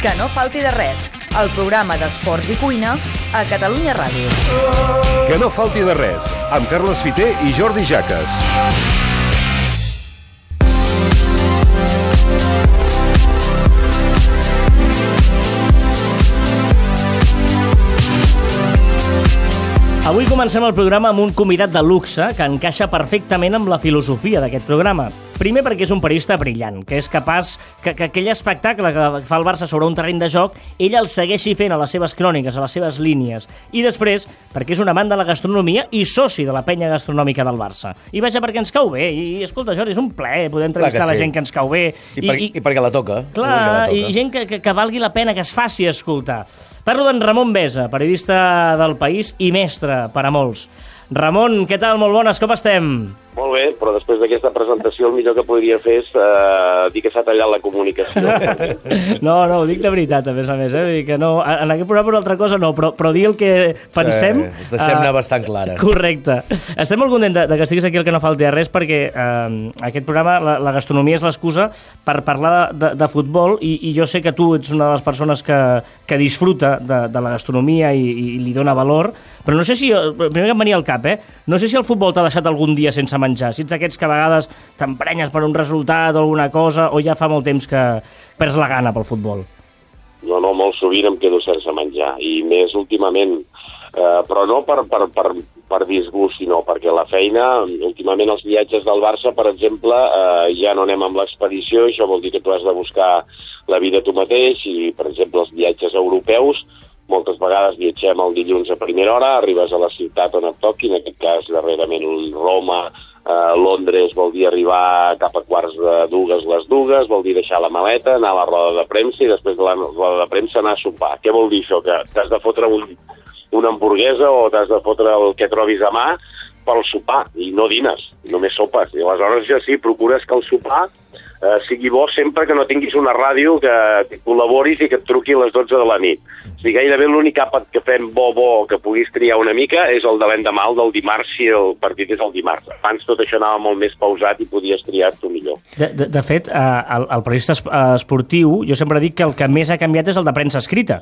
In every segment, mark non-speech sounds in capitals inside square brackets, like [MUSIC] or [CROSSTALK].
Que no falti de res, el programa d'esports i cuina a Catalunya Ràdio. Que no falti de res, amb Carles Fiter i Jordi Jaques. Avui comencem el programa amb un convidat de luxe que encaixa perfectament amb la filosofia d'aquest programa. Primer perquè és un periodista brillant, que és capaç que, que aquell espectacle que fa el Barça sobre un terreny de joc, ell el segueixi fent a les seves cròniques, a les seves línies. I després, perquè és un amant de la gastronomia i soci de la penya gastronòmica del Barça. I vaja, perquè ens cau bé. I, escolta, Jordi, és un plaer poder entrevistar Clar que la sí. gent que ens cau bé. I, per, i, I perquè la toca. Clar, Perquè la i toca. gent que, que, que valgui la pena que es faci escoltar. Parlo d'en Ramon Besa, periodista del País i mestre per a molts. Ramon, què tal? Molt bones, com estem? Molt bé, però després d'aquesta presentació el millor que podria fer és eh, dir que s'ha tallat la comunicació. [LAUGHS] No, no, ho dic de veritat, a més a més, eh? Vull dir que no, en aquest programa una altra cosa no, però, però dir el que pensem... Sí, deixem anar bastant clares. Correcte. Estem molt contents de, de que estiguis aquí el que no falti de res perquè eh, aquest programa, la, la gastronomia és l'excusa per parlar de, de, de futbol i, i jo sé que tu ets una de les persones que, que disfruta de, de la gastronomia i, i li dona valor, però no sé si, el primer que em venia al cap, eh? No sé si el futbol t'ha deixat algun dia sense menjar, si ets d'aquests que a vegades t'emprenyes per un resultat o alguna cosa, o ja fa molt temps que perds la gana pel futbol. No, no, molt sovint em quedo sense menjar, i més últimament. Eh, però no per, per, per, per disgust, sinó perquè la feina, últimament els viatges del Barça, per exemple, eh, ja no anem amb l'expedició, això vol dir que tu has de buscar la vida tu mateix, i, per exemple, els viatges europeus, moltes vegades viatgem el dilluns a primera hora, arribes a la ciutat on et toqui, en aquest cas darrerament Roma, eh, Londres vol dir arribar cap a quarts de dues les dues, vol dir deixar la maleta, anar a la roda de premsa i després de la roda de premsa anar a sopar. Què vol dir això? Que t'has de fotre un, una hamburguesa o t'has de fotre el que trobis a mà pel sopar i no dines, només sopes. I aleshores ja sí, procures que el sopar eh, sigui bo sempre que no tinguis una ràdio que, que col·laboris i que et truqui a les 12 de la nit. O sigui, gairebé l'únic àpat que fem bo, bo, que puguis triar una mica, és el de l'endemà, el del dimarts, si el partit és el dimarts. Abans tot això anava molt més pausat i podies triar tu millor. De, de, de fet, eh, el, el periodista eh, esportiu, jo sempre dic que el que més ha canviat és el de premsa escrita,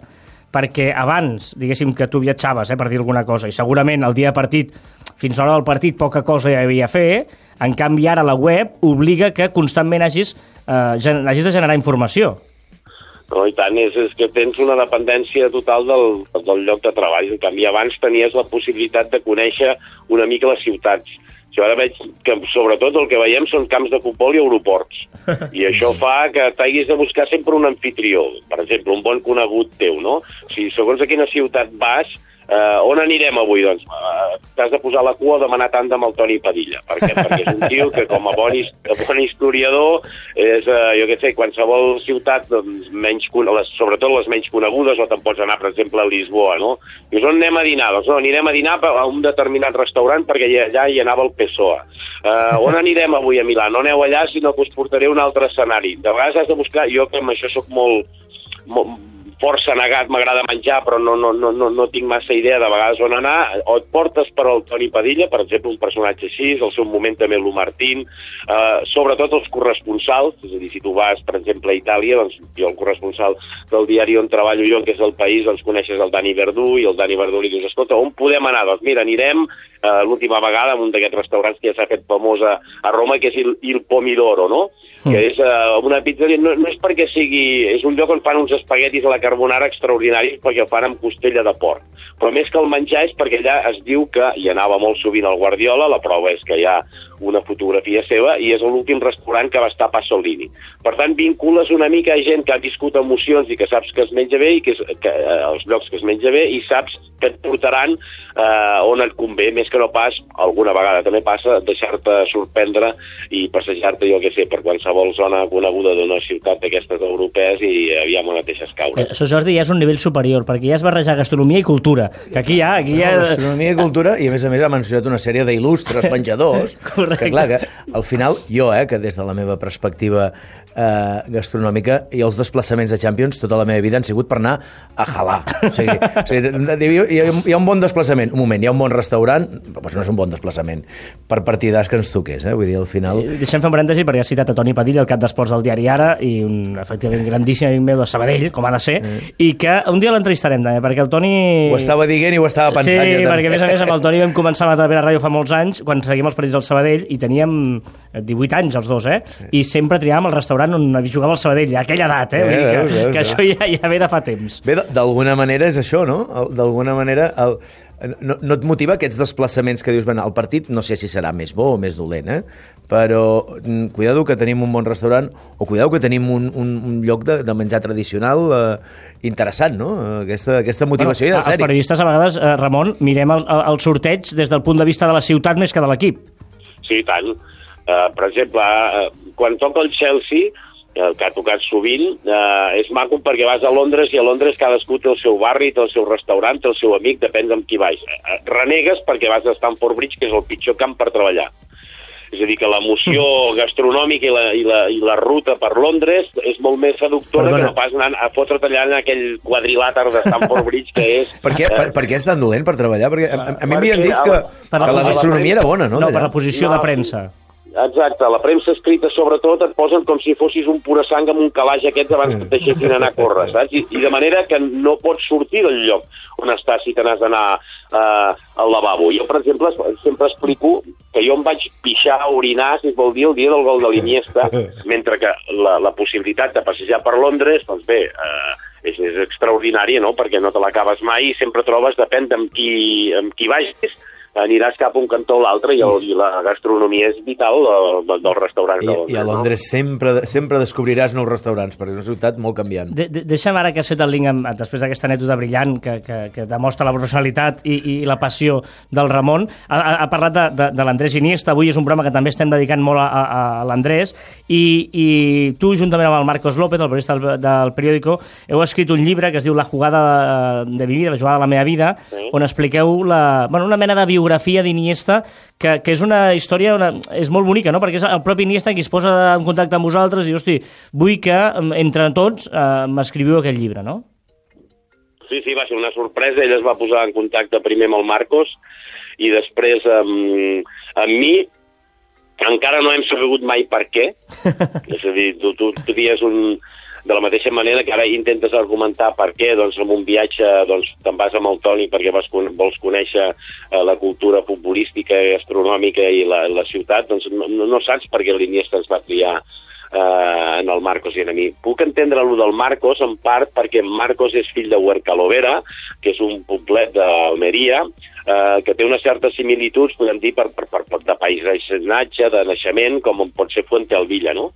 perquè abans, diguéssim que tu viatjaves, eh, per dir alguna cosa, i segurament el dia de partit, fins a l'hora del partit, poca cosa hi havia a fer, en canvi ara la web obliga que constantment hagis, eh, gen hagis de generar informació. No, i tant, és, és que tens una dependència total del, del lloc de treball. En canvi, abans tenies la possibilitat de conèixer una mica les ciutats. Jo ara veig que, sobretot, el que veiem són camps de futbol i aeroports. [LAUGHS] I això fa que t'hagis de buscar sempre un anfitrió. Per exemple, un bon conegut teu, no? O sigui, segons a quina ciutat vas, Uh, on anirem avui? Doncs uh, t'has de posar la cua a demanar tant amb el Toni Padilla. Per què? Perquè és un tio que com a bon, bon historiador és, uh, jo què sé, qualsevol ciutat, doncs, menys, les, sobretot les menys conegudes, o te'n pots anar, per exemple, a Lisboa, no? Dius, on anem a dinar? Doncs no, anirem a dinar a un determinat restaurant perquè allà hi anava el PSOE. Uh, on anirem avui a Milà? No aneu allà, sinó que us portaré un altre escenari. De vegades has de buscar, jo que amb això sóc molt, molt força negat, m'agrada menjar, però no, no, no, no, no tinc massa idea de vegades on anar, o et portes per al Toni Padilla, per exemple, un personatge així, al seu moment també l'U Martín, eh, sobretot els corresponsals, és a dir, si tu vas, per exemple, a Itàlia, doncs jo el corresponsal del diari on treballo jo, que és el País, doncs coneixes el Dani Verdú, i el Dani Verdú li dius, escolta, on podem anar? Doncs mira, anirem eh, l'última vegada en un d'aquests restaurants que ja s'ha fet famós a, a Roma, que és il, il Pomidoro, no? Que és uh, una pizzeria, no, no és perquè sigui... És un lloc on fan uns espaguetis a la carbonara extraordinaris perquè fan amb costella de porc. Però més que el menjar és perquè allà es diu que hi anava molt sovint el Guardiola, la prova és que hi ha una fotografia seva, i és l'últim restaurant que va estar a Pasolini. Per tant, vincules una mica a gent que ha viscut emocions i que saps que es menja bé, i que, és, que eh, els llocs que es menja bé, i saps que et portaran eh, on et convé, més que no pas, alguna vegada també passa, deixar-te sorprendre i passejar-te, jo què sé, per qualsevol zona coneguda d'una ciutat d'aquestes europees i aviam on et deixes caure. Eh, Això, Jordi, ja és un nivell superior, perquè ja és barrejar gastronomia i cultura, que aquí hi ha... Aquí hi ha... Gastronomia i cultura, i a més a més ha mencionat una sèrie d'il·lustres [LAUGHS] menjadors, Correcte. Que clar, que al final, jo, eh, que des de la meva perspectiva eh, gastronòmica i els desplaçaments de Champions tota la meva vida han sigut per anar a halar. O sigui, o sigui hi, ha, hi ha un bon desplaçament, un moment, hi ha un bon restaurant, però doncs no és un bon desplaçament per partidars que ens toqués, eh? Vull dir, al final... Eh, Deixem fer un parèntesi perquè has citat a Toni Padilla, el cap d'esports del diari Ara, i un, efectivament, grandíssim amic meu de Sabadell, com ha de ser, mm. i que un dia l'entrevistarem també, perquè el Toni... Ho estava dient i ho estava pensant. Sí, jo, perquè a més a més amb el Toni vam començar a la Ràdio fa molts anys, quan seguíem els partits del Sabadell, i teníem 18 anys els dos, eh? Sí. I sempre triàvem el restaurant on jugava el Sabadell, a aquella edat, eh? Vull dir que, veus, veus, que això ja, ja ve de fa temps. Bé, d'alguna manera és això, no? D'alguna manera... El, no, no et motiva aquests desplaçaments que dius, bueno, el partit no sé si serà més bo o més dolent, eh? però mm, cuidado que tenim un bon restaurant o cuidado que tenim un, un, un lloc de, de menjar tradicional eh, interessant, no? Aquesta, aquesta motivació bueno, i de sèrie. Els periodistes, a vegades, eh, Ramon, mirem el, el sorteig des del punt de vista de la ciutat més que de l'equip. Sí, tant. Uh, per exemple, uh, quan toca el Chelsea, el que ha tocat sovint, eh, és maco perquè vas a Londres i a Londres cadascú té el seu barri, té el seu restaurant, té el seu amic, depèn amb qui vais. Eh, renegues perquè vas a Stamford Bridge, que és el pitjor camp per treballar. És a dir, que l'emoció gastronòmica i la, i, la, i la ruta per Londres és molt més seductora Perdona. que no pas anant a fotre't allà en aquell quadrilàter de Stamford [LAUGHS] Bridge que és... Per què, per, per què és tan dolent per treballar? Perquè a, a mi m'havien dit que, que la gastronomia era bona, no? No, per la posició no, de premsa. Exacte, la premsa escrita sobretot et posen com si fossis un pura sang amb un calaix aquests abans que et deixessin anar a córrer, saps? I, I de manera que no pots sortir del lloc on estàs si te n'has d'anar uh, al lavabo. Jo, per exemple, sempre explico que jo em vaig pixar, orinar, si es vol dir, el dia del gol de l'Iniesta, mentre que la, la possibilitat de passejar per Londres, doncs bé, uh, és, és extraordinària, no?, perquè no te l'acabes mai i sempre trobes, depèn amb qui, amb qui vagis, aniràs cap a un cantó o l'altre i, el, i la gastronomia és vital del, del restaurant. I, I a Londres no? sempre, sempre descobriràs nous restaurants, perquè és una ciutat molt canviant. De, de, deixa'm ara que has fet el link amb, després d'aquesta anècdota brillant que, que, que demostra la professionalitat i, i la passió del Ramon. Ha, ha, ha parlat de, de, de l'Andrés Iniesta, avui és un programa que també estem dedicant molt a, a, a l'Andrés, i, i tu, juntament amb el Marcos López, el periodista del, del periòdico, heu escrit un llibre que es diu La jugada de, de mi vida, la jugada de la meva vida, sí. on expliqueu la, bueno, una mena de biografia biografia d'Iniesta, que, que és una història, una, és molt bonica, no? perquè és el propi Iniesta qui es posa en contacte amb vosaltres i, hosti, vull que entre tots eh, m'escriviu aquest llibre, no? Sí, sí, va ser una sorpresa. Ell es va posar en contacte primer amb el Marcos i després amb, amb mi. Encara no hem sabut mai per què. [LAUGHS] és a dir, tu, tu, tu dies un, de la mateixa manera que ara intentes argumentar per què doncs, en un viatge doncs, te'n vas amb el Toni perquè vas, vols conèixer eh, la cultura futbolística, gastronòmica i la, la ciutat, doncs no, no saps per què l'Iniesta es va triar eh, en el Marcos i en mi. Puc entendre lo del Marcos en part perquè Marcos és fill de Huercalovera, que és un poblet d'Almeria, eh, que té una certa similituds, podem dir, per, per, per, per de paisatge, de naixement, com pot ser Fuente Alvilla, no?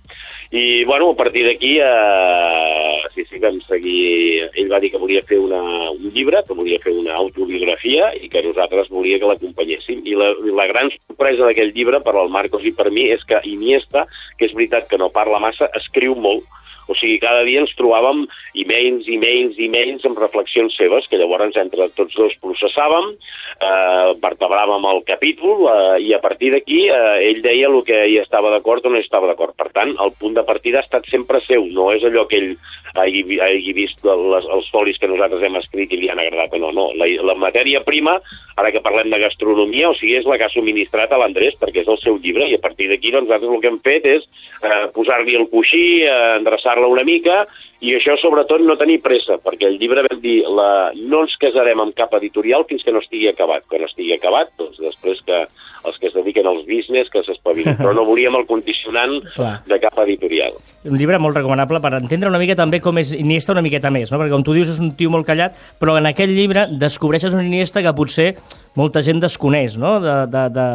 I, bueno, a partir d'aquí, eh, sí, sí, vam seguir... Ell va dir que volia fer una, un llibre, que volia fer una autobiografia i que nosaltres volia que l'acompanyéssim. I la, la gran sorpresa d'aquell llibre, per al Marcos i per mi, és que Iniesta, que és veritat que no parla massa, escriu molt, o sigui, cada dia ens trobàvem e-mails, e-mails, e-mails amb reflexions seves, que llavors entre tots dos processàvem, eh, vertebràvem el capítol eh, i a partir d'aquí eh, ell deia el que hi estava d'acord o no hi estava d'acord. Per tant, el punt de partida ha estat sempre seu, no és allò que ell hagi, hagi vist les, els folis que nosaltres hem escrit i li han agradat o no. no. La, la matèria prima, ara que parlem de gastronomia, o sigui, és la que ha subministrat a l'Andrés perquè és el seu llibre i a partir d'aquí doncs, nosaltres el que hem fet és eh, posar-li el coixí, eh, endreçar-la una mica i això, sobretot, no tenir pressa, perquè el llibre vam dir la... no ens casarem amb cap editorial fins que no estigui acabat. Quan estigui acabat, doncs després que els que es dediquen als business que s'espavilin, [LAUGHS] però no volíem el condicionant de cap editorial. Un llibre molt recomanable per entendre una mica també com és Iniesta una miqueta més, no? perquè com tu dius és un tio molt callat, però en aquell llibre descobreixes un Iniesta que potser molta gent desconeix, no? de, de, de,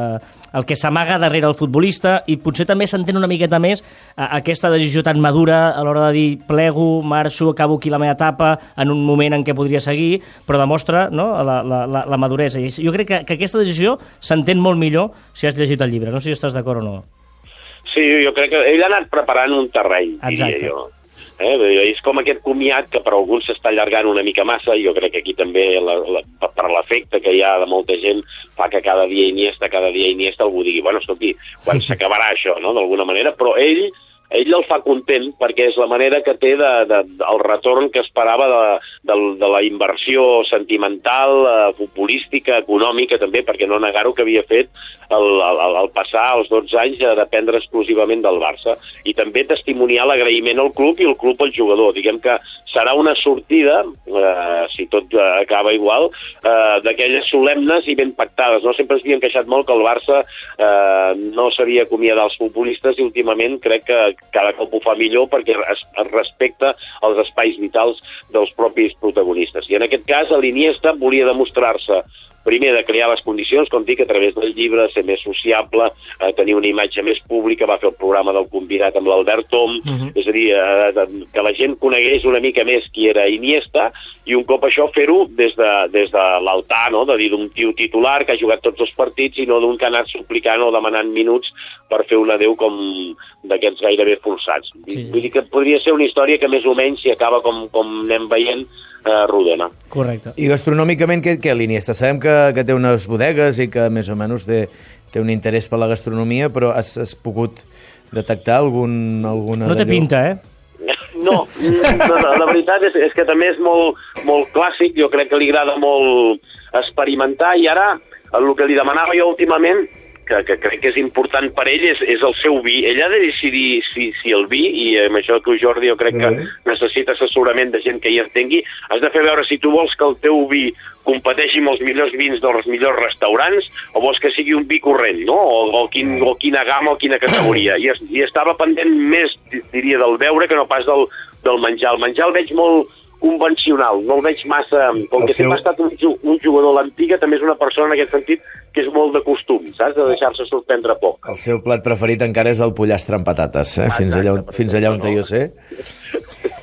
el que s'amaga darrere el futbolista i potser també s'entén una miqueta més aquesta decisió tan madura a l'hora de dir plego, marxo, acabo aquí la meva etapa en un moment en què podria seguir, però demostra no? la, la, la, la maduresa. I jo crec que, que aquesta decisió s'entén molt millor si has llegit el llibre. No sé si estàs d'acord o no. Sí, jo crec que ell ha anat preparant un terreny, Exacte. diria jo Eh? És com aquest comiat que per alguns s'està allargant una mica massa, jo crec que aquí també la, la, per l'efecte que hi ha de molta gent fa que cada dia Iniesta, cada dia Iniesta algú digui, bueno, escolti, quan [LAUGHS] s'acabarà això, no?, d'alguna manera, però ell ell el fa content perquè és la manera que té de, de, el retorn que esperava de, de, de la inversió sentimental, eh, futbolística, econòmica també, perquè no negar-ho que havia fet el, el, el passar els 12 anys a dependre exclusivament del Barça i també testimoniar l'agraïment al club i el club al jugador. Diguem que serà una sortida, eh, si tot acaba igual, eh, d'aquelles solemnes i ben pactades. No sempre s'havien queixat molt que el Barça eh, no sabia acomiadar els futbolistes i últimament crec que cada cop ho fa millor perquè es, es respecta els espais vitals dels propis protagonistes. I en aquest cas, l'Iniesta volia demostrar-se primer de crear les condicions, com dic, a través del llibre, ser més sociable, eh, tenir una imatge més pública, va fer el programa del convidat amb l'Albert Tom, uh -huh. és a dir, eh, que la gent conegués una mica més qui era Iniesta, i un cop això fer-ho des de, des de l'altar, no? de dir d'un tio titular que ha jugat tots els partits i no d'un que ha anat suplicant o demanant minuts per fer un adeu com d'aquests gairebé forçats. Sí. Vull dir que podria ser una història que més o menys, si acaba com, com anem veient, eh, rodona. Correcte. I gastronòmicament, què, què l'Iniesta? Sabem que, que té unes bodegues i que més o menys té, té un interès per la gastronomia, però has, has pogut detectar algun, alguna... No té pinta, eh? No, no, no, la veritat és, és que també és molt, molt clàssic, jo crec que li agrada molt experimentar, i ara el que li demanava jo últimament que, que crec que és important per ell és, és el seu vi. Ell ha de decidir si, si el vi, i amb això tu, Jordi, jo crec que necessita assessorament de gent que hi entengui, has de fer veure si tu vols que el teu vi competeixi amb els millors vins dels millors restaurants o vols que sigui un vi corrent, no? O, o, quin, o quina gamma o quina categoria. I, es, I estava pendent més, diria, del veure que no pas del, del menjar. El menjar el veig molt, convencional, no el veig massa... Com el que seu... sempre ha estat un, un jugador a l'antiga, també és una persona en aquest sentit que és molt de costum, saps? De deixar-se sorprendre poc. El seu plat preferit encara és el pollastre amb patates, eh? Fins allà, fins allà on no. jo sé.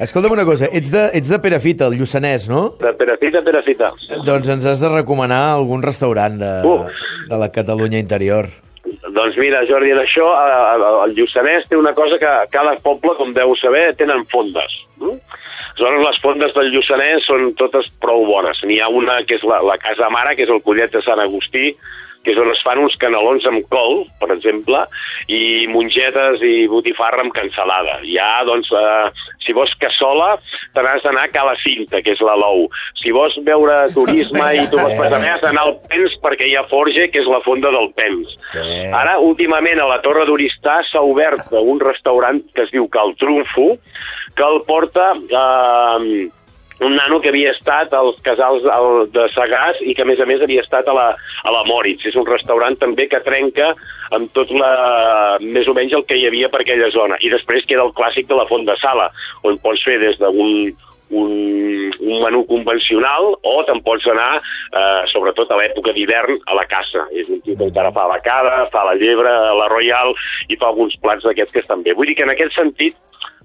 Escolta'm una cosa, ets de, ets de Perafita, el Lluçanès, no? De Perafita, Perafita. Doncs ens has de recomanar algun restaurant de, uh. de la Catalunya interior. Doncs mira, Jordi, en això el Lluçanès té una cosa que cada poble, com deu saber, tenen fondes. Mm? Aleshores, les fondes del Lluçanès són totes prou bones. N'hi ha una que és la, la Casa Mare, que és el Collet de Sant Agustí, que és on es fan uns canelons amb col, per exemple, i mongetes i botifarra amb cansalada. Ja, doncs, eh, si vols cassola, te n'has d'anar a Cala Cinta, que és la Lou. Si vols veure turisme i tu vols passar has d'anar al Pens perquè hi ha Forge, que és la fonda del Pens. Ara, últimament, a la Torre d'Oristà s'ha obert un restaurant que es diu Cal Trunfo, que el porta eh, un nano que havia estat als casals de Sagàs i que, a més a més, havia estat a la, a la Moritz. És un restaurant també que trenca amb tot la, més o menys el que hi havia per aquella zona. I després queda el clàssic de la Font de Sala, on pots fer des d'un un, un menú convencional o te'n pots anar, eh, sobretot a l'època d'hivern, a la caça. És un tio que encara fa la cara, fa la llebre, la royal i fa alguns plats d'aquests que estan bé. Vull dir que en aquest sentit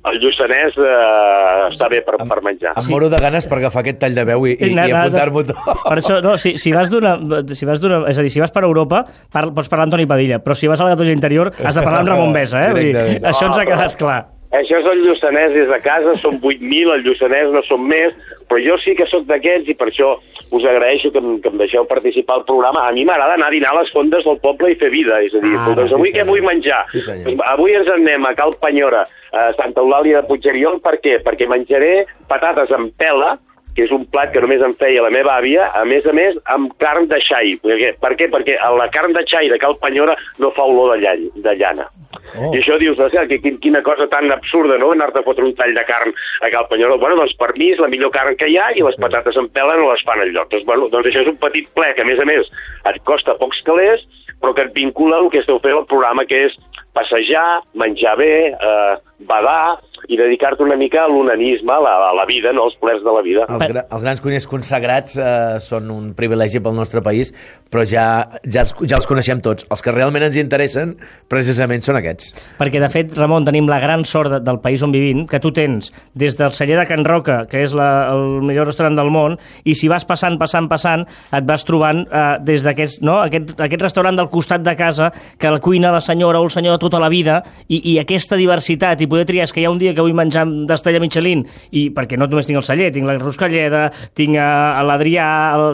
el Lluçanès eh, està bé per, per menjar. Em moro de ganes per agafar aquest tall de veu i, i, i apuntar-m'ho tot. Per això, no, si, si vas d'una... Si vas d'una... És a dir, si vas per Europa, par, pots parlar amb Toni Padilla, però si vas a la Catalunya Interior has de parlar amb Ramon Besa, eh? Vull dir, això ens ha quedat clar. Això és el Lluçanès des de casa, són 8.000, el Lluçanès no són més, però jo sí que sóc d'aquests i per això us agraeixo que, em, que em deixeu participar al programa. A mi m'agrada anar a dinar a les fondes del poble i fer vida, és a dir, ah, doncs avui sí, què vull menjar? Sí, avui ens anem a Cal Penyora, a Santa Eulàlia de Puigeriol, per què? Perquè menjaré patates amb pela, que és un plat que només em feia la meva àvia, a més a més, amb carn de xai. Per què? Per què? Perquè la carn de xai de Cal Penyora no fa olor de, llany, de llana. Oh. I això dius, o sigui, que, quina cosa tan absurda, no?, anar-te a fotre un tall de carn a Cal Penyora. Bueno, doncs per mi és la millor carn que hi ha i les patates en pela no les fan enlloc. Doncs, bueno, doncs això és un petit ple que, a més a més, et costa pocs calés, però que et vincula el que esteu fent al programa, que és passejar, menjar bé, eh, badar, i dedicar-te una mica a l'onanisme, a, la, a la vida, no als plers de la vida. Els, gra els grans cuiners consagrats eh, són un privilegi pel nostre país, però ja, ja, els, ja els coneixem tots. Els que realment ens interessen, precisament, són aquests. Perquè, de fet, Ramon, tenim la gran sort de, del país on vivim, que tu tens des del celler de Can Roca, que és la, el millor restaurant del món, i si vas passant, passant, passant, et vas trobant eh, des d'aquest no? aquest, aquest restaurant del costat de casa, que el cuina la senyora o el senyor de tota la vida, i, i aquesta diversitat, i poder triar, és que hi ha un dia que que vull menjar d'estella Michelin, i perquè no només tinc el celler, tinc la Ruscalleda, tinc l'Adrià,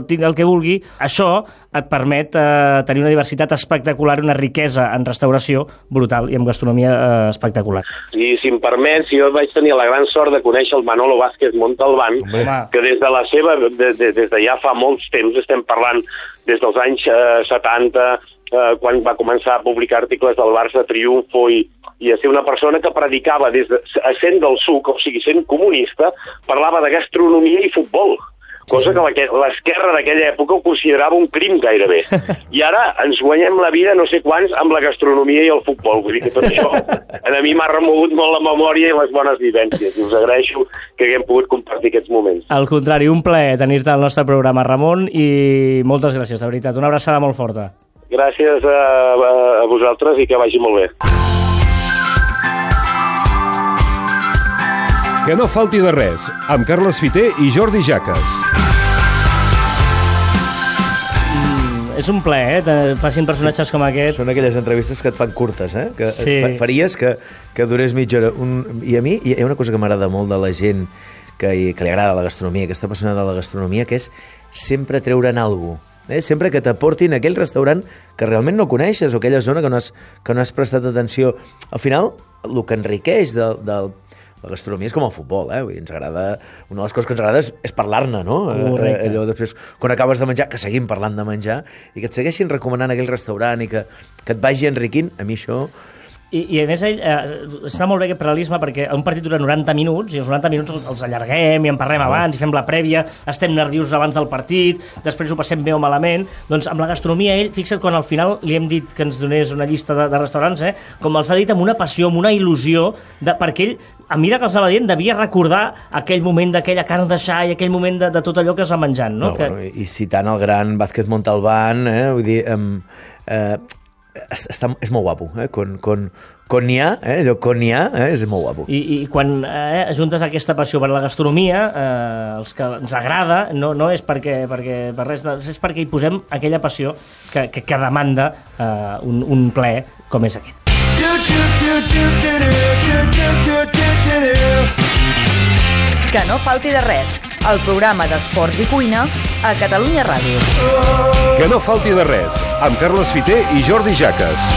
tinc el que vulgui, això et permet eh, tenir una diversitat espectacular, una riquesa en restauració brutal i en gastronomia eh, espectacular. I si em permets, jo vaig tenir la gran sort de conèixer el Manolo Vázquez Montalbán, Home. que des de la seva, de, de, des de ja fa molts temps, estem parlant des dels anys eh, 70, eh, quan va començar a publicar articles del Barça Triunfo i, i a ser una persona que predicava des de, sent del suc, o sigui, sent comunista, parlava de gastronomia i futbol cosa que l'esquerra d'aquella època ho considerava un crim gairebé. I ara ens guanyem la vida no sé quants amb la gastronomia i el futbol. Vull dir que tot això a mi m'ha remogut molt la memòria i les bones vivències. I us agraeixo que haguem pogut compartir aquests moments. Al contrari, un plaer tenir-te al nostre programa, Ramon, i moltes gràcies, de veritat. Una abraçada molt forta. Gràcies a, a, a vosaltres i que vagi molt bé. Que no falti de res, amb Carles Fiter i Jordi Jaques. És un plaer, eh? que facin personatges com aquest. Són aquelles entrevistes que et fan curtes, eh? Que Sí. fa- faries que, que durés mitja hora. Un... I a mi hi ha una cosa que m'agrada molt de la gent que, que li agrada la gastronomia, aquesta persona de la gastronomia, que és sempre treure'n alguna Eh? Sempre que t'aportin aquell restaurant que realment no coneixes o aquella zona que no has, que no has prestat atenció. Al final, el que enriqueix del, del, la gastronomia és com el futbol, eh? Vull dir, ens agrada... Una de les coses que ens agrada és, és parlar-ne, no? Eh, Correcte. Eh, allò després, quan acabes de menjar, que seguim parlant de menjar, i que et segueixin recomanant aquell restaurant i que, que et vagi enriquint, a mi això... I, I a més, ell, eh, està molt bé aquest paral·lelisme perquè un partit dura 90 minuts i els 90 minuts els, allarguem i en parlem abans i fem la prèvia, estem nerviosos abans del partit, després ho passem bé o malament. Doncs amb la gastronomia, ell, fixa't quan al final li hem dit que ens donés una llista de, de restaurants, eh, com els ha dit amb una passió, amb una il·lusió, de, perquè ell, a mesura que els anava dient, devia recordar aquell moment d'aquella carn de xai, aquell moment de, de tot allò que es va menjant, no? no que... bueno, i, citant el gran Vázquez Montalbán, eh? vull dir... Um, eh, està, és molt guapo, eh? Con, con, con n'hi ha, eh? allò con n'hi ha, eh? és molt guapo. I, i quan eh, ajuntes aquesta passió per la gastronomia, eh, els que ens agrada, no, no és perquè, perquè per res, de, és perquè hi posem aquella passió que, que, que demanda eh, un, un ple com és aquest. Que no falti de res, el programa d'esports i cuina a Catalunya Ràdio. Que no falti de res, amb Carles Fiter i Jordi Jaques.